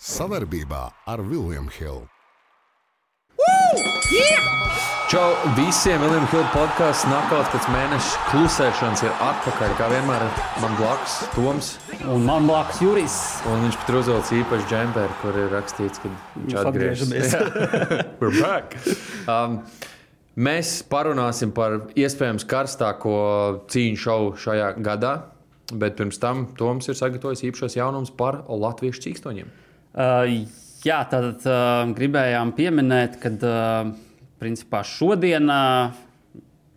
Savarbībā ar Vilniņu Hildu. Čau visiem! Vilniņa Hilda podkāsts Nakauts pēc mēneša klusēšanas ir atpakaļ. Kā vienmēr man blakus Toms. Un man blakus Juris. Un viņš pat uzvilcis īpašu džemperi, kur ir rakstīts, ka viņš atgriežas. We're back! Um, mēs parunāsim par iespējams karstāko cīņu šovu šajā gadā. Bet pirms tam Toms ir sagatavojis īpašos jaunumus par latviešu cīkstoņiem. Uh, jā, tad uh, gribējām pieminēt, ka uh, principā šodien uh,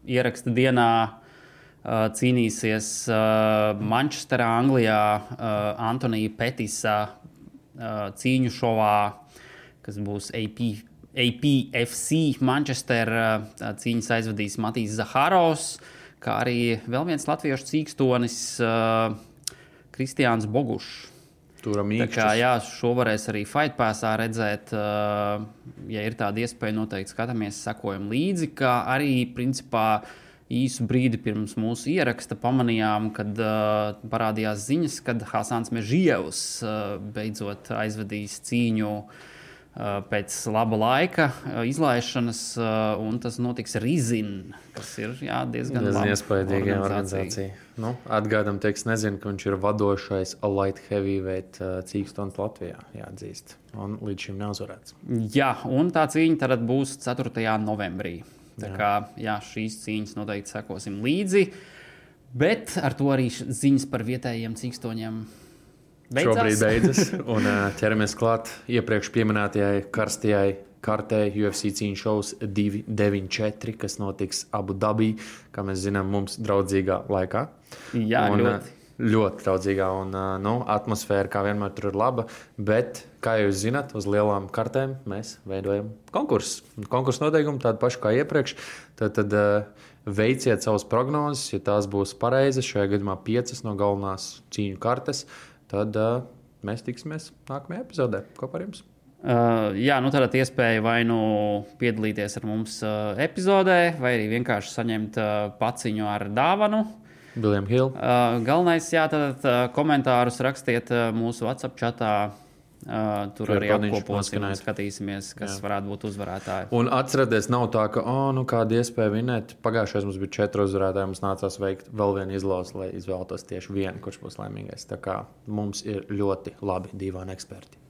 ieraksta dienā uh, cīnīsies uh, Manchesterā, Anglijā, uh, Antonija Petisa uh, cīņu šovā, kas būs AP. APFC Manchester uh, cīņas aizvadīs Matīs Zaharovs, kā arī vēl viens latviešu cīkstonis uh, Kristiāns Bogušs. Turam Tā kā, īkšķis. jā, šo varēs arī Fightpāsā redzēt. Uh, ja ir tāda iespēja, noteikti skatāmies, sekojam līdzi. Kā arī, principā, īsu brīdi pirms mūsu ieraksta pamanījām, kad uh, parādījās ziņas, ka Hasans Mežģievs uh, beidzot aizvedīs cīņu uh, pēc laba laika uh, izlaišanas, uh, un tas notiks Rizin, kas ir jā, diezgan Diezgan iespaidīga organizācija. Nu, Atgādam, teiks, nezinu, ka viņš ir vadošais light heavyweight cīkstons Latvijā. Jāatzīst. Un līdz šim nav uzvarēts. Jā, un tā cīņa tad būs 4. novembrī. Tā kā jā, šīs cīņas noteikti sekosim līdzi. Bet ar to arī ziņas par vietējiem cīkstoņiem beidzās. Šobrīd beidzas. Un uh, ķeramies klāt iepriekš minētajai karstajai kartē UFC cīņu šovs 294, kas notiks Abu Dabī, kā mēs zinām, mums draudzīgā laikā. Jā, un, ļoti. ļoti draudzīgā. Un, nu, atmosfēra, kā vienmēr, tur ir laba. Bet, kā jūs zināt, uz lielām kartēm mēs veidojam konkursu. Konkursu noteikumi tādi paši kā iepriekš. Tad, tad veiciet savas prognozes, ja tās būs pareizas, šajā gadījumā piecas no galvenās cīņu kartes. Tad ā, mēs tiksimies nākamajā epizodē kopā ar jums. Uh, jā, nu tādā iespēja vai nu piedalīties ar mums uh, epizodē, vai arī vienkārši saņemt uh, paciņu ar dāvanu. Biljam Hill. Uh, galvenais, jā, tad uh, komentārus rakstiet uh, mūsu WhatsApp chatā. Uh, tur QR arī apkoposim un skatīsimies, kas jā. varētu būt uzvarētāji. Un atcerieties, nav tā, ka, oh, nu, kāda iespēja vinēt. Pagājušajā mums bija četri uzvarētāji, mums nācās veikt vēl vienu izlozi, lai izvēlētos tieši vienu, kurš būs laimīgais. Tā kā mums ir ļoti labi divi eksperti.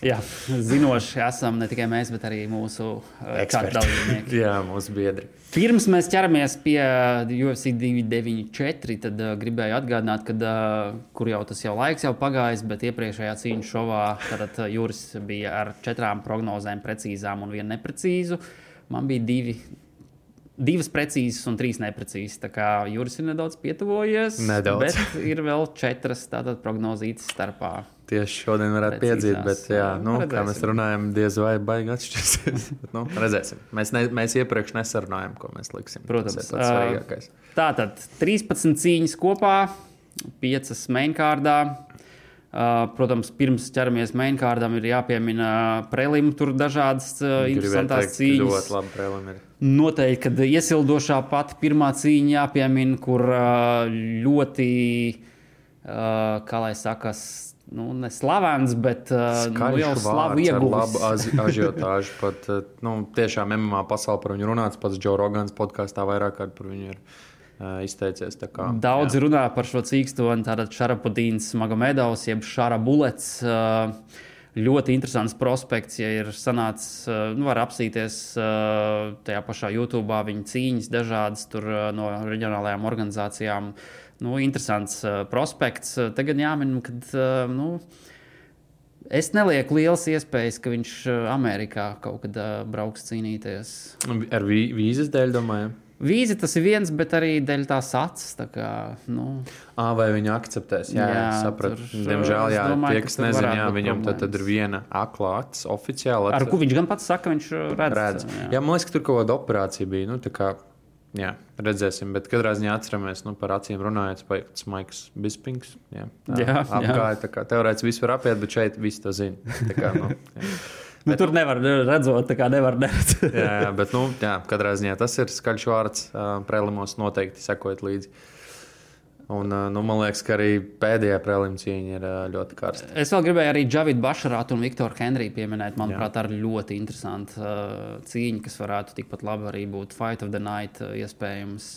Jā, zinoši esam ne tikai mēs, bet arī mūsu uh, dalībnieki. Jā, mūsu biedri. Pirms mēs ķeramies pie UFC 294, tad uh, gribēju atgādināt, ka, uh, kur jau tas jau laiks jau pagājis, bet iepriekšējā cīņu šovā tad, uh, Juris bija ar četrām prognozēm, precīzām un vienu neprecīzu. Man bija divi. Divas precīzas un trīs neprecīzas. Tā kā Juris ir nedaudz pietuvojies. Nedaudz. Bet ir vēl četras tādas prognozītas starpā. Tieši šodien varētu piedzīt, bet, jā, nu, kā redzēsim. mēs runājam, diez vai baigi atšķirsies. Nu, redzēsim. Mēs, ne, mēs iepriekš nesarunājām, ko mēs liksim. Protams. tas ir pats svarīgākais. Tātad 13 cīņas kopā, 5 mainkārdā. Uh, protams, pirms ķeramies mainkārdam, ir jāpiemina prelimu, tur dažādas uh, interesantas cīņas. Ļoti labi prēlim ir. Noteikti, kad iesildošā pati pirmā cīņa jāpiemina, kur uh, ļoti, uh, kā lai saka, nu, ne slavens, bet uh, nu, jau slavu labu azi- ažiotāžu. Pat, eh, nu, tiešām MMA pasaulē par viņu runāts. Pats Džo Rogans podkāstā vairāk kārt par viņu ir izteicies. Kā, Daudz runā par šo cīkstoni, tātad Šarapudīns Magomedovs, jeb Šara Bulets. uh, Ļoti interesants prospekts, ja ir sanācis, nu, var apsīties tajā pašā YouTube, viņa cīņas dažādas no reģionālajām organizācijām. Nu, interesants uh, prospekts. Uh, Tagad jāmin, ka uh, nu, es nelieku lielas iespējas, ka viņš Amerikā kaut kad uh, brauks cīnīties. Ar vī, vīzes dēļ, domāju. Vīzi tas ir viens, bet arī dēļ tās acis. Tā kā, nu, À, vai viņi akceptēs? Jā, jā sapratu. Diemžēl, jā, domāju, tie, ka kas nezina, jā, viņam tad, tad ir viena akla acis oficiāli. Ar ko viņš gan pats saka, viņš redz. redz. Jā. jā, man liekas, ka tur kaut kāda operācija bija. Nu, jā, redzēsim, bet katrā ziņā atceramies nu, par acīm runājot, tas Maiks Bispings. Jā, tā Jā, jā. apgāja. tā kā Teorētiski viss var apiet, bet šeit viss to zina. Kā, nu, jā. Nu, tur nevar redzēt, tā kā nevar neredzēt. jā, jā, bet nu, jā, katrā ziņā tas ir skaļš vārds. Prelimos noteikti sekojot līdzi. Un, nu, man liekas, ka arī pēdējā prelim cīņa ir ļoti karsta. Es vēl gribēju arī Džavidu Bašarātu un Viktoru Henriju pieminēt. Manuprāt, tā ir ļoti interesanta uh, cīņa, kas varētu tikpat labi arī būt Fight of the Night uh, iespējams.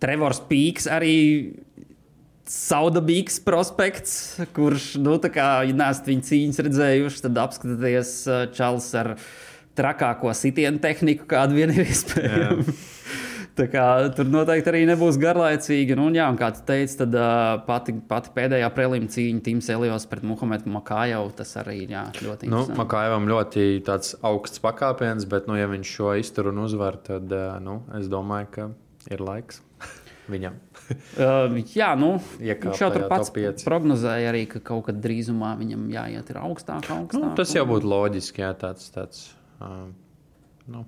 Trevors Pīks arī Saudabīgs prospekts, kurš, nu, tā kā, ja neesat viņa cīņas redzējuši, tad apskatieties Čāls ar trakāko sitienu tehniku, kāda vien ir iespējama. Kā, tur noteikti arī nebūs garlaicīgi. Nu, jā, kā tu teici, tad uh, pati, pati pēdējā prelim cīņa Tims Elijos pret Muhamedu Makāju. Tas arī jā, ļoti nu, Makājavam ļoti augsts pakāpiens, bet, nu, ja viņš šo izturu un uzvar, tad uh, nu, es domāju, ka ir laiks viņam. uh, jā, nu, viņš jau tur pats prognozēja arī, ka kaut kad drīzumā viņam jāiet augstāk. augstāk nu, tas jau būtu loģiski, jā, tāds. tāds uh, nu.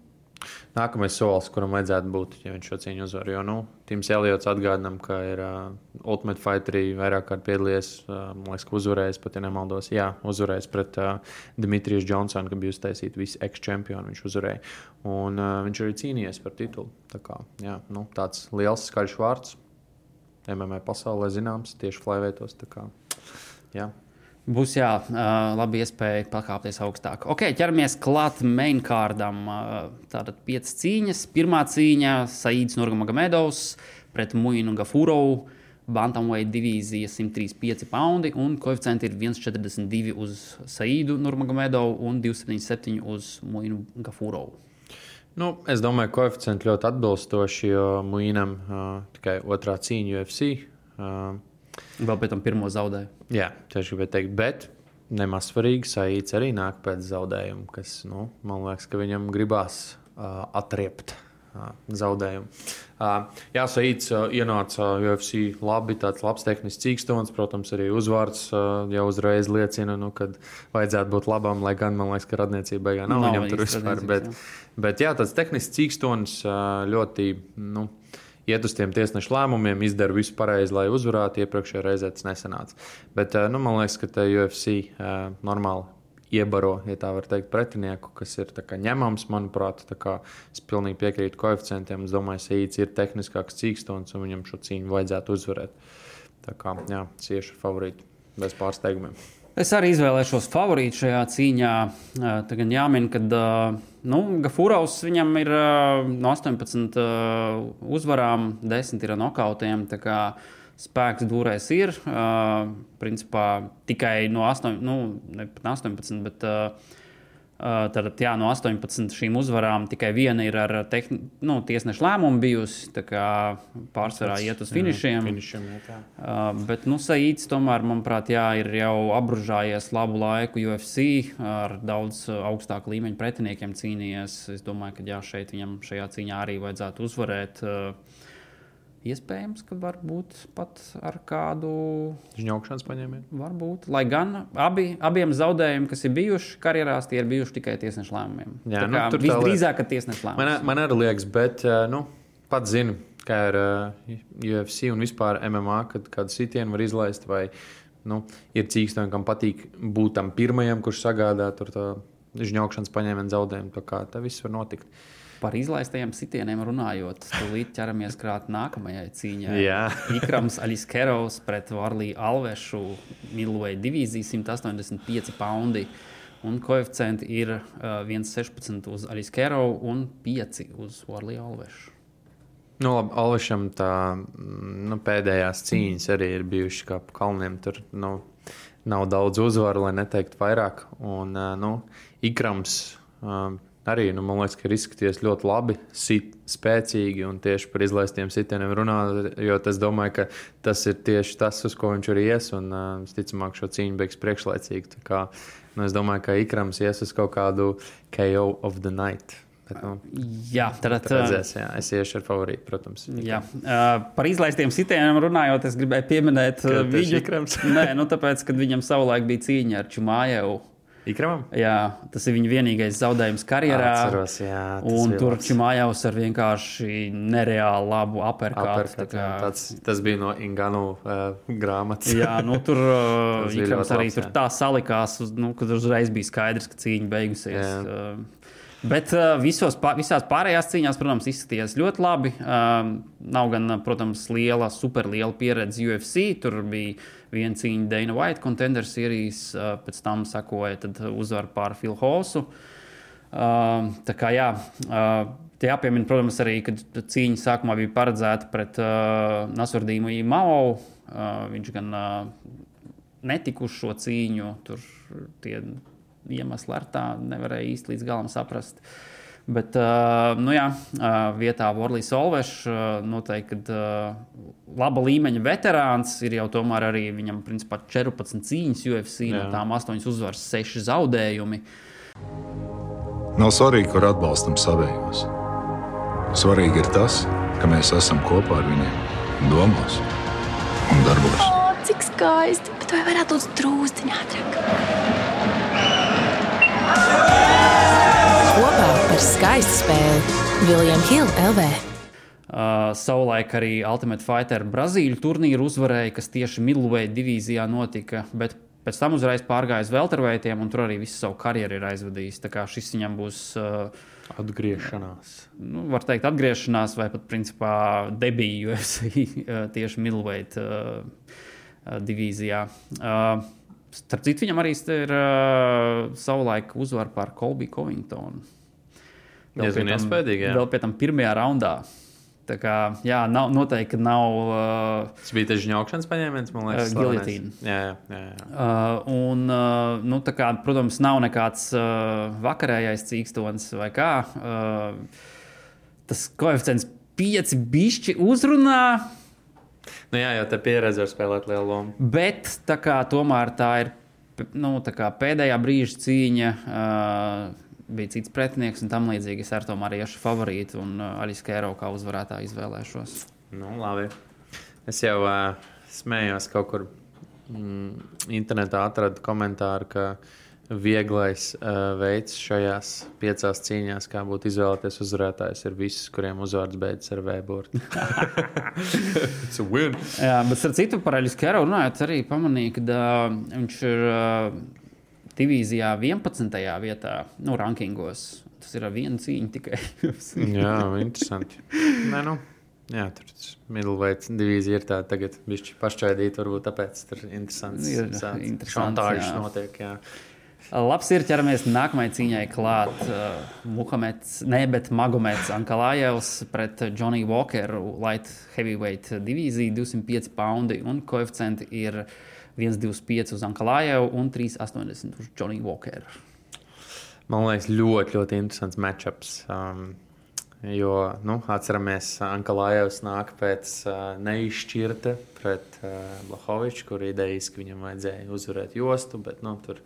Nākamais solis, kuram vajadzētu būt, ja viņš šo cīņu uzvar. Jo, nu, Tims Eliots atgādinām, ka ir uh, Ultimate Fighterī vairāk kārt piedalījies. Uh, man liekas, ka uzvarējis, pat ja nemaldos. Jā, uzvarējis pret uh, Dimitriju Džonsonu, kad bija uztaisīta visi ex-čempioni. Viņš uzvarēja. Un uh, viņš arī cīnījies par titulu. Tā kā, jā, nu, tāds liels, skaļš vārds. MMA pasaulē zināms, tieši flyweightos. Būs jā, labi iespēja pakāpties augstāk. Ok, ķeramies klāt mainkārdam. Tātad piecas cīņas. Pirmā cīņa - Saīds Nurgamagomedovs pret Muinu Gafūrovu. Bantamweight divīzija 135 poundi un koeficienti ir 1,42 uz Saīdu Nurmagomēdovu un 2,77 uz Muinu Gafūrovu. Nu, es domāju, ka koeficienti ļoti atbilstoši, jo Mūnam uh, tikai otrā cīņa UFC. Uh, Vēl pēc tam pirmo zaudēju. Jā, tieši gribēju teikt, bet nemaz svarīgi. Saīts arī nāk pēc zaudējuma, kas nu, man liekas, ka viņam gribās uh, atriept uh, zaudējumu. Uh, jā, Saīts uh, ienāca UFC labi, tāds labs tehnisks cīkstons, protams, arī uzvārds jau uzreiz liecina, nu, ka vajadzētu būt labam, lai gan man liekas, ka radniecība beigās nav, nav viņam tur vispār. Bet, bet jā, tāds tehnisks cīkstons ļoti. Nu, iet uz tiem tiesnešu lēmumiem, izdara visu pareizi, lai uzvarētu. Iepriekšējā reizē tas nesanāca. Bet nu, man liekas, ka UFC uh, normāli iebaro, ja tā var teikt, pretinieku, kas ir ņemams. Manuprāt, es pilnīgi piekrītu koeficientiem. Es domāju, ka Eīds ir tehniskāks cīkstons un viņam šo cīņu vajadzētu uzvarēt. Tā kā jā, cieši favorīti bez pārsteigumiem. Es arī izvēlēšos favorītu šajā cīņā. Tagad jāmin, ka nu, Gafūraus viņam ir no 18 uzvarām, 10 ir nokautiem. Spēks dūrēs ir. Principā tikai no 8, nu, ne 18, bet Tātad, jā, no 18 šīm uzvarām tikai viena ir ar tehni, nu, tiesneša lēmumu bijusi. Pārsvarā iet uz finišiem. Jā, finišiem jā, uh, bet nu, Saīts tomēr, manuprāt, jā, ir jau apbružājies labu laiku UFC ar daudz augstāku līmeņu pretiniekiem cīnījies. Es domāju, ka jā, šeit viņam šajā cīņā arī vajadzētu uzvarēt. Uh, Iespējams, ka varbūt pat ar kādu žņaukšanas paņēmienu. Varbūt. Lai gan abi, abiem zaudējumiem, kas ir bijuši karjerās, tie ir bijuši tikai tiesneša lēmumiem. Jā, tā nu, tur visdrīzāk, ka tiesneša lēmums. Man, man arī liekas, bet nu, pats zinu, kā ir uh, UFC un vispār MMA, kad kādu sitienu var izlaist. Vai, nu, ir cīksteni, kam patīk būt tam pirmajam, kurš sagādā tur žņaukšanas paņēmienu zaudējumu. Tā kā tā viss var notikt. Par izlaistajiem sitieniem runājot, tūlīt ķeramies klāt nākamajai cīņai. Jā, Ikrams Aliskerovs pret Varliju Alvešu, Milvoja divīzija 185 poundi. Un koeficienti ir uh, 1,16 uz Aliskerovu un 5 uz Varliju Alvešu. Nu, labi, Alvešam tā nu, pēdējās cīņas arī ir bijušas kā pa kalniem. Tur nu, nav daudz uzvaru, lai neteiktu vairāk. Un, uh, nu, Ikrams uh, arī nu, man liekas, ka ir izskaties ļoti labi, sit, spēcīgi un tieši par izlaistiem sitieniem runā. Jo es domāju, ka tas ir tieši tas, uz ko viņš arī ies. Un, uh, visticamāk, šo cīņu beigs priekšlaicīgi. Kā, nu, es domāju, ka Ikrams ies uz kaut kādu KO of the night. Bet, nu, jā, tad redzēs, jā, es iešu ar favorītu, protams. Jā. Uh, par izlaistiem sitieniem runājot, es gribēju pieminēt viņu. Nē, nu, tāpēc, kad viņam savulaik bija cīņa ar Čumājevu Ikramam? Jā, tas ir viņa vienīgais zaudējums karjerā. Atceros, jā, un tur Čimājovs ar vienkārši nereāli labu aperkātu. Tā kā... tāds, tas bija no Inganu uh, grāmatas. jā, nu tur uh, Ikrams arī labs, tur tā salikās, uz, nu, kad uzreiz bija skaidrs, ka cīņa beigusies. Uh, Bet uh, visos, pā, visās pārējās cīņās, protams, izskatījās ļoti labi. Uh, nav gan, protams, liela, superliela pieredze UFC. Tur bija viena cīņa Dana White contender uh, pēc tam sekoja uzvara pār Hallsu. Uh, tā kā jā. Uh, Te jāpiemina, protams, arī, ka cīņa sākumā bija paredzēta pret uh, Nasurdīmu Mao. Uh, viņš gan uh, netika uz šo cīņu. Tur tie iemesli ar tā nevarēja īsti līdz galam saprast. Bet, nu jā, vietā Vorlīs Olvešs noteikti laba līmeņa veterāns. Ir jau tomēr arī viņam principā 14 cīņas UFC, jā. no tām 8 uzvaras, 6 zaudējumi. Nav svarīgi, kur atbalstam savējos. Svarīgi ir tas, ka mēs esam kopā ar viņiem domās un darbos. O, cik skaisti! Bet vai varētu būt drūzdiņā ātrāk? Kopā par skaistu spēli Viljams Hilde LV. Uh, savulaik arī Ultimate Fighter Brazīļu turnīru uzvarēja, kas tieši Midway divīzijā notika. Bet pēc tam uzreiz pārgāja uz Velterveitiem, un tur arī visu savu karjeru ir aizvadījis. Tā kā šis viņam būs uh, Atgriešanās. Nu, var teikt, atgriešanās vai pat principā debija UFC tieši Milwaukee uh, divīzijā. Uh, starp citu, viņam arī ir uh, savulaik uzvara pār Kolbiju Covingtonu. Diezgan iespaidīgi. Vēl pie tam pirmajā raundā. Tā kā, jā, nav, noteikti nav. Uh, Tas bija tas žņaukšanas paņēmiens, man liekas, Giljotīna. Jā, jā, jā. jā. Uh, un, uh, nu, kā, protams, nav nekāds uh, vakarējais cīkstons vai kā. Uh, tas koeficients pieci bišķi uzrunā. Nu, jā, jau tā pieredze var spēlēt lielu lomu. Bet tā kā, tomēr tā ir nu, tā kā, pēdējā brīža cīņa. Uh, bija cits pretinieks un tam līdzīgi. Es ar to arī esmu favorīts un uh, arī Skēro kā uzvarētāju izvēlēšos. Nu, labi. Es jau uh, smējos kaut kur mm, internetā, atradu komentāru, ka vieglais uh, veids šajās piecās cīņās, kā būtu izvēlēties uzvarētājs, ir visus, kuriem uzvārds beidzas ar V-burtu. Tas ir win. Jā, bet ar citu par Aļu Skēro runājot, arī pamanīju, ka uh, viņš ir. Uh, divīzijā 11. vietā, nu, rankingos. Tas ir viena cīņa tikai. jā, interesanti. Nē, nu. Jā, tur middleweight divīzija ir tāda tagad, bišķi pašķaidīta, varbūt tāpēc tur interesants. Ir interesants. Šantāžas notiek, jā. Labs ir ķeramies nākamajai cīņai klāt. Uh, Muhameds, ne, bet Magomeds Ankalājevs pret Johnny Walkeru, light heavyweight divīziju, 205 poundi un koeficienti ir 1,5 1,25 uz Ankalāju un 3,80 uz Johnny Walkeru. Man liekas, ļoti, ļoti interesants matčups. Um, jo, nu, atceramies, Ankalājevs nāk pēc uh, neizšķirta pret uh, Blahoviču, kur idejiski viņam vajadzēja uzvarēt jostu, bet nu, tur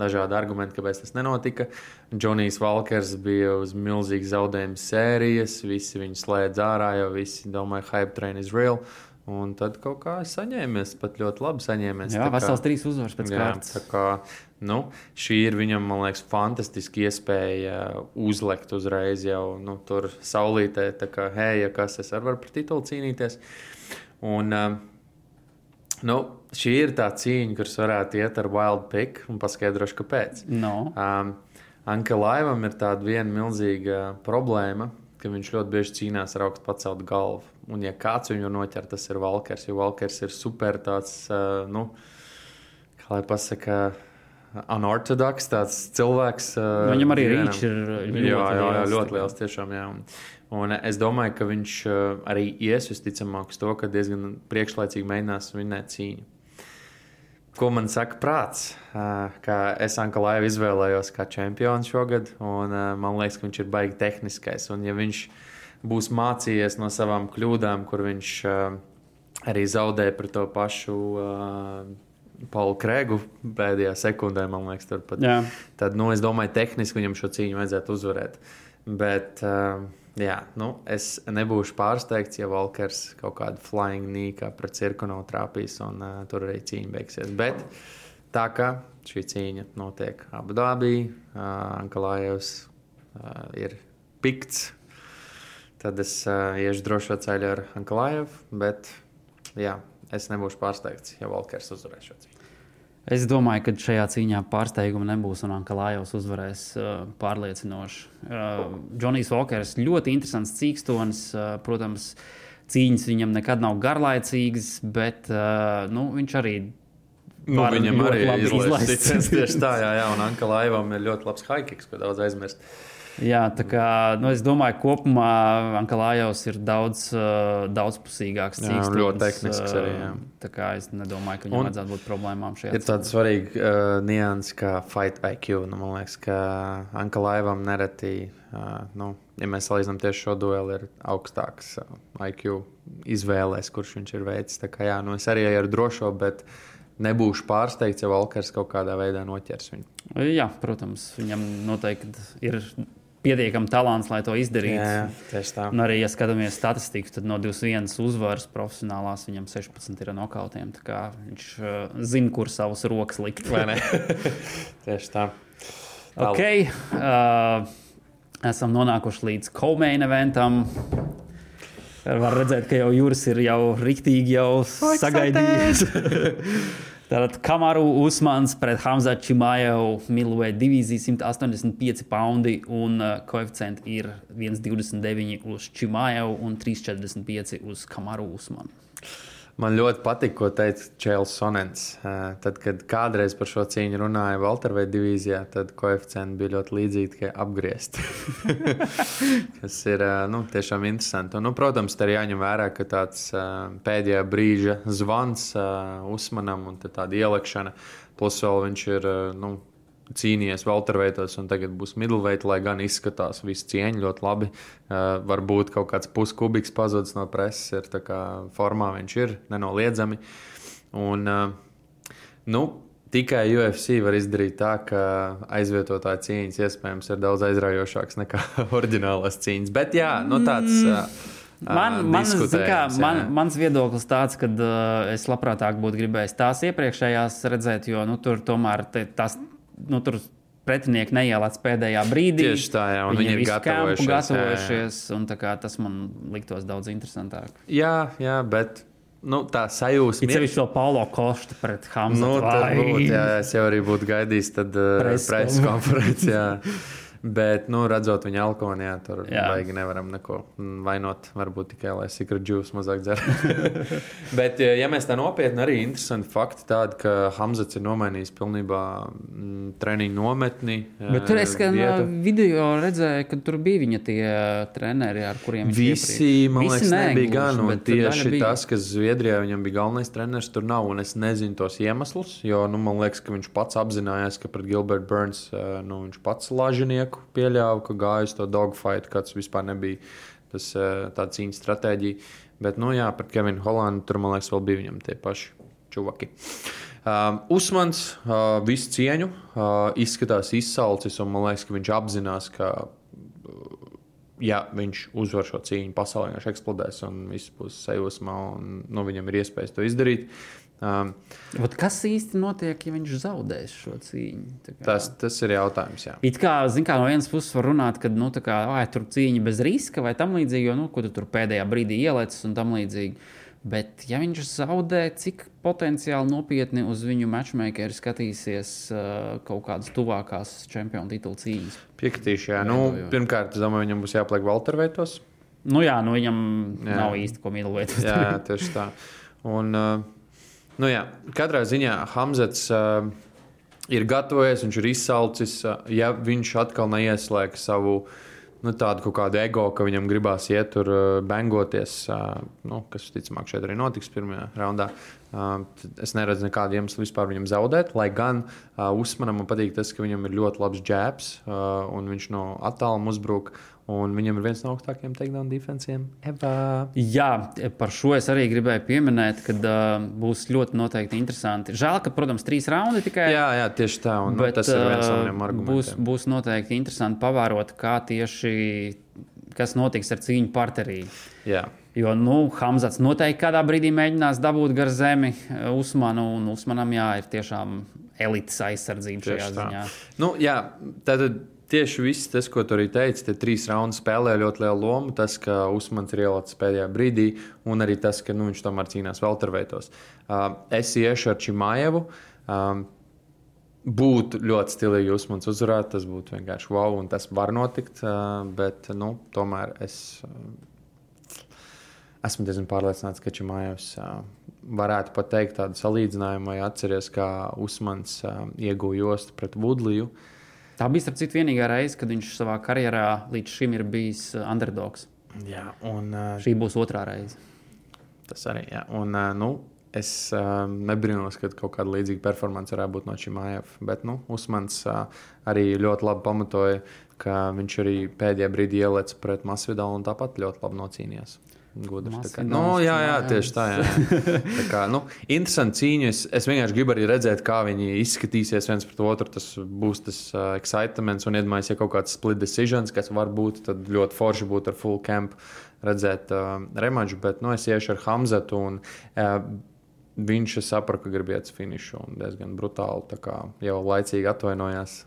dažādi argumenti, kāpēc tas nenotika. Džonijs Valkers bija uz milzīgas zaudējuma sērijas, visi viņu slēdz ārā, jo visi domāja, hype train is real. Uh, Un tad kaut kā saņēmies, pat ļoti labi saņēmies. Jā, vesels trīs uzvaras pēc kārtas. Tā kā, nu, šī ir viņam, man liekas, fantastiski iespēja uzlekt uzreiz jau nu, tur saulītē, tā kā, hei, ja kas es varu par titulu cīnīties. Un, uh, nu, šī ir tā cīņa, kuras varētu iet ar wild pick un paskaidrošu, kāpēc. No. Um, Anka Laivam ir tāda viena milzīga problēma, ka viņš ļoti bieži cīnās ar augstu paceltu galvu. Un, ja kāds viņu noķer, tas ir Valkers. Jo Valkers ir super tāds, uh, nu, kā lai pasakā, unorthodoks cilvēks. Uh, Viņam arī rīčs ir ļoti, jā, jā, jā, ļoti liels. Tiešām, jā. Un, es domāju, ka viņš uh, arī ies visticamāk uz to, ka diezgan priekšlaicīgi mēģinās vinēt cīņu. Ko man saka prāts? Uh, es Ankalāju izvēlējos kā čempionu šogad, un uh, man liekas, ka viņš ir baigi tehniskais. Un, ja viņš ir būs mācījies no savām kļūdām, kur viņš uh, arī zaudēja par to pašu. Uh, Paulu Krēgu pēdējā sekundē, man liekas, turpat. Jā. Tad, nu, es domāju, tehniski viņam šo cīņu vajadzētu uzvarēt. Bet, uh, jā, nu, es nebūšu pārsteigts, ja Valkers kaut kādu flying nīkā pret cirku nav trāpījis un uh, tur arī cīņa beigsies. Bet tā kā šī cīņa notiek Abu Dabī, uh, Ankalājevs uh, ir pikts Tad es uh, iešu drošo ceļu ar Anklājevu, bet jā, es nebūšu pārsteigts, ja Valkers uzvarēs šo cīņu. Es domāju, ka šajā cīņā pārsteiguma nebūs un Ankalājos uzvarēs uh, pārliecinoši. Uh, Džonijs Walkers ļoti interesants cīkstonis. Uh, protams, cīņas viņam nekad nav garlaicīgas, bet uh, nu, viņš arī. Nu, viņam arī ir izlaists. Tieši tā, jā, jā un Ankalaivam ir ļoti labs haikiks, ko daudz aizmirst. Jā, tā kā nu, es domāju, ka kopumā Ankalājos ir daudz uh, daudzpusīgāks. Jā, un cīkstons, ļoti tehnisks arī, jā. Tā kā es nedomāju, ka viņam vajadzētu būt problēmām šajā Ir tāds svarīgs uh, nianses kā fight IQ. Nu, man liekas, ka Ankalaivam nereti, uh, nu, ja mēs salīdzinām tieši šo dueli, ir augstāks uh, IQ izvēlēs, kurš viņš ir veicis. Tā kā, jā, nu, es arī ar drošo, bet nebūšu pārsteigts, ja Valkars kaut kādā veidā noķers viņu. Jā, protams, viņam noteikti ir pietiekami talants, lai to izdarītu. Jā, tieši tā. Un arī, ja skatāmies statistiku, tad no 21 uzvaras profesionālās viņam 16 ir nokautiem. Tā kā Viņš uh, zina, kur savas rokas likt. Vai ne? tieši tā. Ok, uh, esam nonākuši līdz Komeina eventam. Var redzēt, ka jau jūras ir jau rīktīgi jau sagaidījis. Tātad Kamaru Usmans pret Hamza Čimāju Milvē divīzija 185 poundi un uh, koeficienti ir 1,29 uz Čimāju un 3,45 uz Kamaru Usmanu. Man ļoti patīk, ko teica Čēlis Sonens. Eh, Tad, kad kādreiz par šo cīņu runāja Valterveida divīzijā, tad koeficienti bija ļoti līdzīgi, tikai apgriezti. Kas ir eh, nu, tiešām interesanti. Un, nu, protams, tā ir jāņem vērā, ka tāds eh, pēdējā brīža zvans uzmanam un tā tāda ielikšana, plus vēl viņš ir. Nu, cīnījies Valterveitos, un tagad būs middleweight, lai gan izskatās visu cieņu ļoti labi. Uh, varbūt kaut kāds puskubiks pazudis no preses, ir tā kā formā viņš ir nenoliedzami. Un, uh, nu, Tikai UFC var izdarīt tā, ka aizvietotāja cīņas iespējams ir daudz aizraujošākas nekā oriģinālās cīņas. Bet jā, nu tāds. Uh, Man, man, zin kā, man, mans viedoklis tāds, ka uh, es labprātāk būtu gribējis tās iepriekšējās redzēt, jo nu, tur tomēr te, tas, nu, tur pretinieki neielāc pēdējā brīdī. Tieši tā, jā, un viņi ir kampu gatavojušies, jā, jā. gatavojušies un tas man liktos daudz interesantāk. Jā, jā, bet nu, tā sajūsma Ir sevišķi vēl Paulo Kosta pret Hamzu. Nu, būtu, jā, es jau arī būtu gaidījis tad, uh, Preses preses konferenci. jā. Bet, nu, redzot viņa alkoholu, jā, tur Jā. baigi nevaram neko vainot. Varbūt tikai lai secret juice mazāk dzer. Bet, ja mēs tā nopietni arī interesanti fakti tādi, ka Hamzats ir nomainījis pilnībā mm, treniņu nometni. Bet tur es eh, vietu. video redzēju, ka tur bija viņa tie treneri, ar kuriem viņš Visi, iepriekš- man Visi liekas, nē, nebija gan. Un tieši bija. tas, kas Zviedrijā viņam bija galvenais treneris, tur nav. Un es nezinu tos iemeslus, jo nu, man liekas, ka viņš pats apzinājās, ka pret Gilbertu Burns eh, nu, viņš pats lažinieku pieļāva, ka gāja uz to dogfight, kāds vispār nebija tas, eh, tā cīņas stratēģija. Bet, nu jā, pret Kevinu Holandu tur, man liekas, vēl bija viņam tie paši čuvaki. Um, Usmans, uh, visu cieņu, uh, izskatās izsalcis, un man liekas, ka viņš apzinās, ka ja viņš uzvar šo cīņu, pasaulē viņš eksplodēs un viss būs sajūsmā, un nu, viņam ir iespējas to izdarīt. Um, Vat Kas īsti notiek, ja viņš zaudēs šo cīņu? Tas, tas ir jautājums. Jā. It kā, kā no vienas puses var runāt, ka nu, kā, ai, tur cīņa bez riska vai tam līdzīgi, jo nu, ko tu tur pēdējā brīdī ielicis un tam līdzīgi. Bet, ja viņš zaudē, cik potenciāli nopietni uz viņu matchmakeri skatīsies uh, kaut kādas tuvākās čempionu titulu cīņas? Piekritīšu, jā. Nu, pirmkārt, es domāju, viņam būs jāpliek Valterveitos. Nu, jā, nu viņam Jā. nav īsti ko mīlēt. Jā, tieši tā. Un, uh, nu, jā, katrā ziņā Hamzats uh, ir gatavojies, viņš ir izsalcis. Uh, ja viņš atkal neieslēgs savu nu, tādu kaut kādu ego, ka viņam gribās iet tur uh, bengoties, uh, nu, kas ticamāk šeit arī notiks pirmajā raundā. Uh, es neredzu nekādu iemeslu vispār viņam zaudēt. Lai gan uh, Usmanam man patīk tas, ka viņam ir ļoti labs jabs uh, un viņš no attāluma uzbruk. Un viņam ir viens no augstākajiem takedown defensiem. Eva. Jā, par šo es arī gribēju pieminēt, ka uh, būs ļoti noteikti interesanti. Žēl, ka, protams, trīs raundi tikai. Jā, jā, tieši tā. Un, nu, Bet, tas ir viens no maniem būs, argumentiem. būs noteikti interesanti pavērot, kā tieši kas notiks ar cīņu parterī. Jā. Jo nu, Hamzats noteikti kādā brīdī mēģinās dabūt gar zemi Usmanu, un Usmanam jā, ir tiešām elites aizsardzība šajā ziņā. Nu, jā, tātad tieši viss tas, ko tu arī teici, tie trīs raundi spēlē ļoti lielu lomu. Tas, ka Usmans ir ielicis pēdējā brīdī, un arī tas, ka nu, viņš tomēr cīnās Velterveitos. Uh, es iešu ar Čimājevu. Um, būtu ļoti stilīgi, ja Usmans uzvarētu. Tas būtu vienkārši wow, un tas var notikt. Uh, bet, nu, tomēr es uh, esmu diezgan pārliecināts, ka Čimājevs uh, varētu pat teikt tādu salīdzinājumu, vai atceries, kā Usmans uh, ieguva jostu pret Vudliju. Tā bija starp citu vienīgā reize, kad viņš savā karjerā līdz šim ir bijis uh, underdogs. Jā, un uh, Šī būs otrā reize. tas arī. Jā. Un, uh, nu, es uh, nebrīnos, ka kaut kāda līdzīga performance varētu būt no Čimājeva. Bet nu, Usmans uh, arī ļoti labi pamatoja, ka viņš arī pēdējā brīdī ielēca pret Masvidalu un tāpat ļoti labi nocīnījās. Gudrs, tā kā, nu, jā, jā, jā. tieši tā. Jā. tā kā, nu, interesanti cīņa. Es, es vienkārši gribu arī redzēt, kā viņi izskatīsies viens pret otru. Tas būs tas uh, excitements un iedomājieties, ja kaut kāds split decisions, kas var būt, tad ļoti forši būtu ar full camp redzēt uh, rematču. Bet nu, es iešu ar Hamzetu. Un, uh, Viņš es sapratu, ka grib iet uz finišu un diezgan brutāli. tā kā Jau laicīgi atvainojās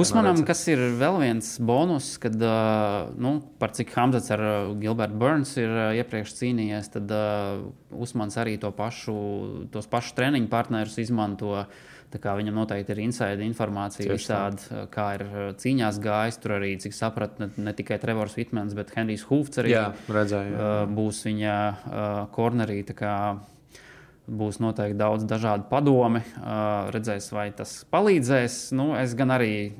Usmanam. neredz- kas ir vēl viens bonus, kad, uh, nu, par cik Hamzats ar uh, Gilbertu Burns ir uh, iepriekš cīnījies, tad uh, Usmans arī to pašu, tos pašus treniņu partnerus izmanto. Viņam noteikti ir inside informācija, visādi, kā ir uh, cīņās gājis. Tur arī, cik sapratu, ne, ne tikai Trevors Vitmans, bet Henrijs Hūfts arī Jā, redzēju. jā. uh, būs viņa uh, kornerī. kā Būs noteikti daudz dažādu padomi. Redzēs, vai tas palīdzēs. Nu, es gan arī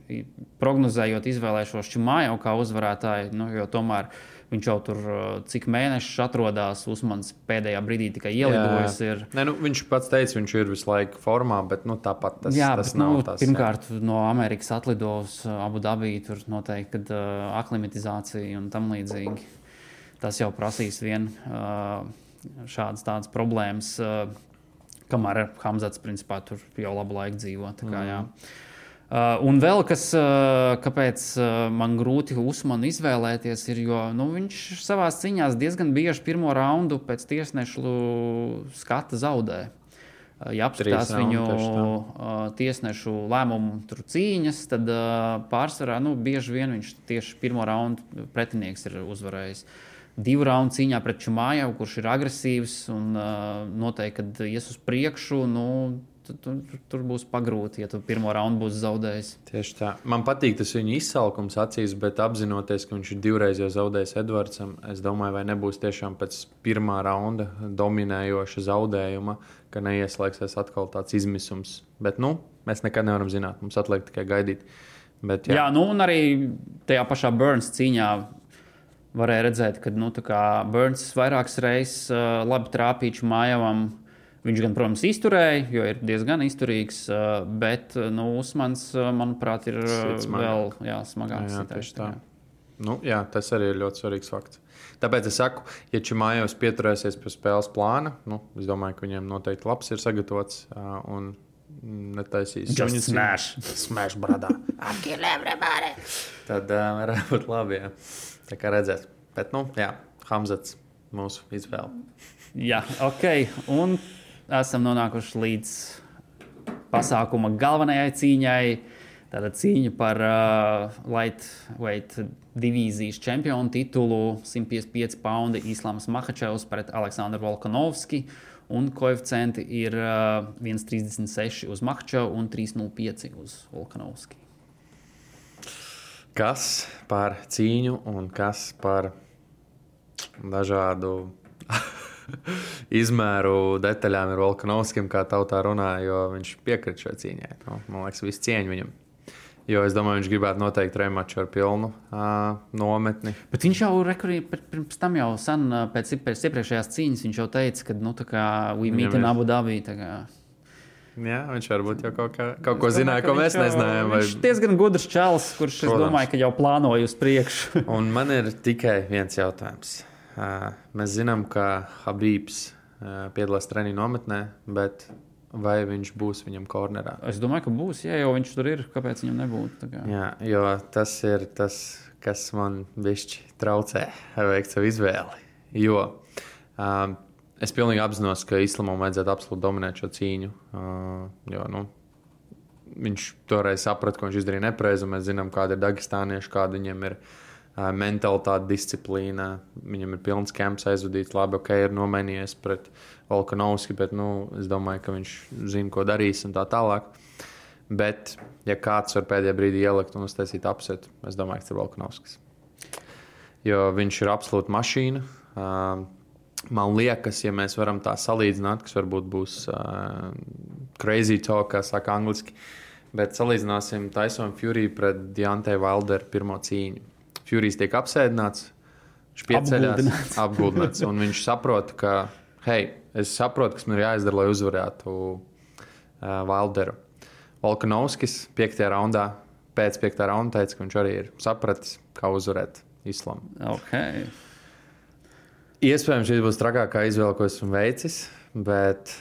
prognozējot, izvēlēšos Čimāju kā uzvarētāju, nu, jo tomēr viņš jau tur cik mēnešus atrodas. Usmans pēdējā brīdī tikai ielidojis. Ir. Nē, nu, viņš pats teica, viņš ir visu laiku formā, bet nu, tāpat tas, jā, tas bet, nav nu, tas. pirmkārt, no Amerikas atlidos Abu Dabī, tur noteikti kad, uh, aklimatizācija un tam līdzīgi. Tas jau prasīs vien uh, šādas tādas problēmas, uh, kamēr Hamzats principā tur jau labu laiku dzīvo. Kā, jā. Uh, un vēl kas, uh, kāpēc uh, man grūti Usmanu izvēlēties, ir, jo nu, viņš savā cīņā diezgan bieži pirmo raundu pēc tiesnešu skata zaudē. Uh, Ja apskatās viņu uh, tiesnešu lēmumu tur cīņas, tad uh, pārsvarā nu, bieži vien viņš tieši pirmo raundu pretinieks ir uzvarējis. Divu raundu cīņā pret Čumāju, kurš ir agresīvs un uh, noteikti, kad ies uz priekšu, nu, tu, tu, tur būs pagrūti, ja tu pirmo raundu būsi zaudējis. Tieši tā. Man patīk tas viņa izsalkums acīs, bet apzinoties, ka viņš ir divreiz jau zaudējis Edvardsam, es domāju, vai nebūs tiešām pēc pirmā raunda dominējoša zaudējuma, ka neieslēgsies atkal tāds izmisums. Bet nu, mēs nekad nevaram zināt. Mums atliek tikai gaidīt. Bet, Jā. jā, nu un arī tajā pašā Burns cīņā varēja redzēt, ka nu, Burns vairākas reizes uh, labi trāpīja Čumājam. Viņš gan, protams, izturēja, jo ir diezgan izturīgs, uh, bet uh, nu, Usmans, uh, manuprāt, ir uh, vēl jā, smagāks. Jā, tieši tā. Nu, jā, tas arī ir ļoti svarīgs fakts. Tāpēc es saku, ja Čimājovs pieturēsies pie spēles plāna, nu, es domāju, ka viņiem noteikti labs ir sagatavots ā, un netaisīs Just viņu smash. Smash bradā. Tad uh, varētu būt labi. Jā. Tā kā redzēt. Bet, nu, jā, Hamzats mūsu izvēle. Jā, ok. Un esam nonākuši līdz pasākuma galvenajai cīņai. Tāda cīņa par uh, lightweight divīzijas čempionu titulu 155 poundi Islāms Mahačevs pret Aleksandru Volkanovski. Un koeficienti ir uh, 1,36 uz Mahačevu un 3,05 uz Volkanovski. Kas par cīņu un kas par dažādu izmēru detaļām ir Volkanovskim, kā tautā runā, jo viņš piekrīt šai cīņai. Nu, man liekas, viss cieņa viņam. Jo es domāju, viņš gribētu noteikti remaču ar pilnu uh, nometni. Bet viņš jau rekurī, pirms tam jau sen, pēc, pēc iepriekšējās cīņas, viņš jau teica, ka, nu, tā kā in ir- Abu kā- Jā, viņš varbūt jau kaut, kā, kaut ko Es domāju, zināja, ko mēs jau- nezinājām. Vai... Viņš ir diezgan gudrs čels, kurš, es Protams. domāju, ka jau plānoja uz priekšu. Un man ir tikai viens jautājums. Uh, mēs zinām, ka Habibs uh, piedalās treniņu nometnē, bet vai viņš būs viņam kornerā? Es domāju, ka būs, ja jau viņš tur ir, kāpēc viņam nebūtu. kā. Jā, jo tas ir tas, kas man bišķi traucē veikt savu izvēli. Jo um, es pilnīgi apzinos, ka Islamam vajadzētu absolūti dominēt šo cīņu. Uh, jo, nu, viņš toreiz saprata, ka viņš izdarīja nepareizi. Mēs zinām, kāda ir Dagestānieši, kāda viņiem ir uh, mentalitāte, disciplīna. Viņam ir pilns kamps aizvadīts, labi, ok, ir nomainījies pret Volkanovski, bet nu, es domāju, ka viņš zina, ko darīs un tā tālāk. Bet, ja kāds var pēdējā brīdī ielikt un uztaisīt apsetu, es domāju, ka tas ir Volkanovskis. Jo viņš ir absolūta mašīna. Man liekas, ja mēs varam tā salīdzināt, kas varbūt būs uh, crazy talk, kā saka angliski, bet salīdzināsim Taisonu Fury pret Diantē Valderu pirmo cīņu. Furijs tiek apsēdināts, viņš pieceļās, Apguldināts. apguldināts, un viņš saprot, ka, hei, es saprotu, kas man ir jāizdara, lai uzvarētu uh, Valderu. Volkanovskis 5. raundā, pēc 5. raunda teica, ka viņš arī ir sapratis, kā uzvarēt islamu. Okay. Iespējams, šī būs trakākā izvēle, ko esmu veicis, bet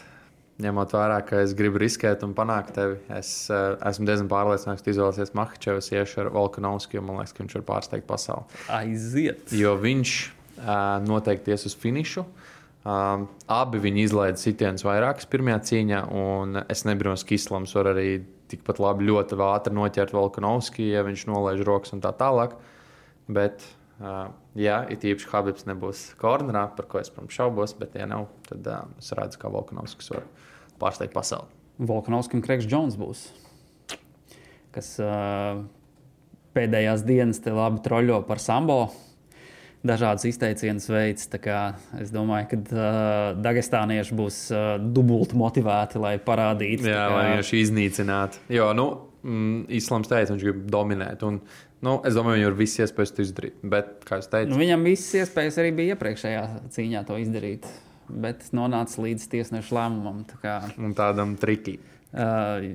ņemot vērā, ka es gribu riskēt un panākt tevi, es uh, esmu diezgan pārliecināts, ka izvēlēsies Mahačevs, iešu ar Volkanovski, jo man liekas, ka viņš var pārsteigt pasauli. Aiziet. Jo viņš uh, noteikti ies uz finišu. Um, abi viņi izlaiž sitienus vairākas pirmajā cīņā, un es nebrīnos, ka Islams var arī tikpat labi ļoti ātri noķert Volkanovski, ja viņš nolaiž rokas un tā tālāk. Bet, uh, jā, it īpaši Habibs nebūs kornerā, par ko es, protams, šaubos, bet, ja nav, tad uh, es redzu, ka Volkanovskis var pārsteigt pasauli. Volkanovskim Kreigs Džons būs. Kas uh, pēdējās dienas te labi troļļo par sambo. Dažādas izteicienas veids. tā kā Es domāju, ka uh, Dagestānieši būs uh, dubulti motivēti, lai parādītu. Jā, tā kā- lai viņš iznīcinātu. Jo, nu, mm, Islams teica, viņš grib dominēt. Un, nu, es domāju, viņam ir visas iespējas to izdarīt. Bet, kā jūs teicāt, Nu, viņam visas iespējas arī bija iepriekšējā cīņā to izdarīt. Bet nonāca līdz tiesneša lēmumam. tā Kā, un tādam trikiem. uh,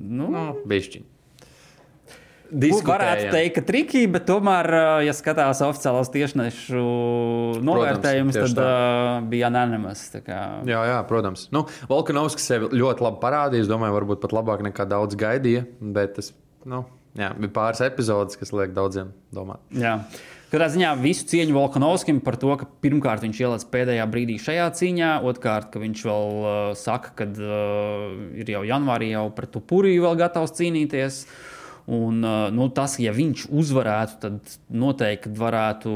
nu, Nu, bišķiņ. Varētu teikt, ka trikī, bet tomēr, uh, ja skatās oficiālos tiešnešu novērtējumus, tad tā. uh, bija anonīmas. Jā, jā, protams. Nu, Volkanovskis sevi ļoti labi parādīja. Es domāju, varbūt pat labāk nekā daudz gaidīja. Bet tas nu, jā, bija pāris epizodes, kas liek daudziem domāt. Jā. Katrā ziņā visu cieņu Volkanovskim par to, ka pirmkārt viņš ielaiž pēdējā brīdī šajā cīņā, otrkārt, ka viņš vēl uh, saka, ka uh, ir jau janvārī jau pret Tupuriju vēl gatavs cīnīties. Un, uh, nu, tas, ja viņš uzvarētu, tad noteikti varētu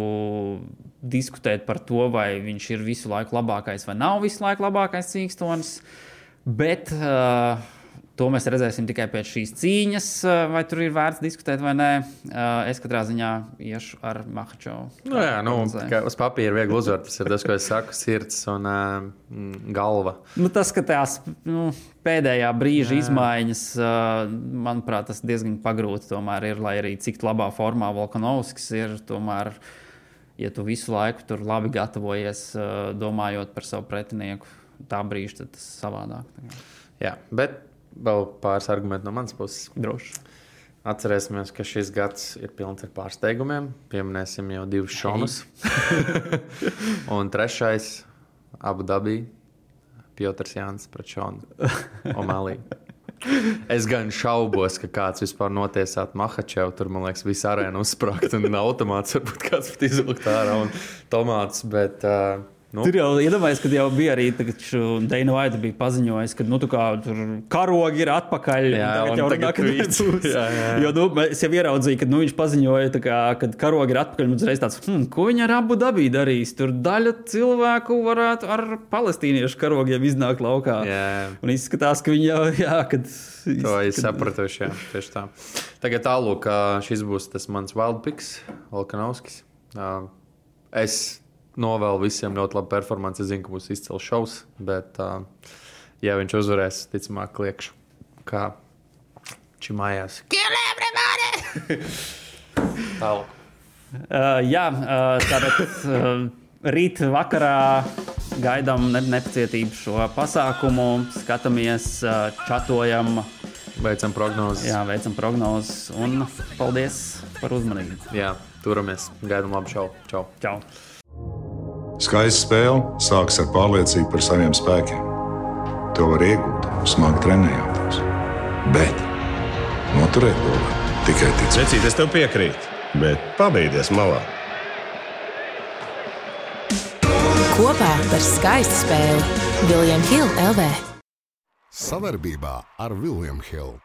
diskutēt par to, vai viņš ir visu laiku labākais vai nav visu laiku labākais cīkstons. Bet uh, to mēs redzēsim tikai pēc šīs cīņas, uh, vai tur ir vērts diskutēt vai nē. Uh, es katrā ziņā iešu ar Mahačovu. Nu, jā, nu, uz papīra viegli uzvarēt. Tas ir tas, ko es saku, sirds un uh, galva. Nu, tas, ka tās nu, pēdējā brīža Jā. izmaiņas, uh, manuprāt, tas diezgan pagrūti tomēr ir, lai arī cik labā formā Volkanovskis ir. Tomēr, ja tu visu laiku tur labi gatavojies, uh, domājot par savu pretinieku, tā brīža tas savādāk. Jā, bet vēl pāris argumenti no manas puses. Droši. Atcerēsimies, ka šis gads ir pilns ar pārsteigumiem. Pieminēsim jau divus šonus. un trešais - Abu Dabī, Piotrs Jānis pret Šonu Omalī. Es gan šaubos, ka kāds vispār notiesātu Mahačevu. Tur, man liekas, viss arēna uzsprāgt un automāts varbūt kāds pat izvilkt ārā un tomāts. Bet, uh, nu, Tur jau iedomājās, ka jau bija arī Dana Vaita bija paziņojis, ka nu, kā, tur karogi ir atpakaļ. Jā, jau tagad runā, ka. Jo nu, es jau ieraudzīju, ka nu, viņš paziņoja, kā, ka karogi ir atpakaļ. Uzreiz tāds, hm, ko viņi ar abu dabī darīs? Tur daļa cilvēku varētu ar palestīniešu karogiem iznākt laukā. Jā. Un izskatās, ka viņi jau, jā, kad. To es sapratu. Jā, tieši tā. Tagad tālāk, šis būs tas mans Wildpiks, Volkanovskis. Es novēlu visiem ļoti labu performanci. Es zinu, ka būs izcils šovs, bet, uh, ja viņš uzvarēs, ticamāk, kliekšu kā čimājās. Tālāk. Uh, jā, uh, tātad uh, rīt vakarā gaidām ne nepacietību šo pasākumu, skatāmies, uh, čatojam, Veicam prognozes. jā, veicam prognozes un paldies par uzmanību. Jā, turamies. Gaidām labu šovu. Čau! Čau! Skaista spēle sākas ar pārliecību par saviem spēkiem. To var iegūt, smagi trenējoties. Bet noturēt to var tikai ticēt. Vecīt, es tev piekrītu, bet pabeigties malā. Kopā par skaistu spēli Viljams Hilde LV. Savarbībā ar William Hill.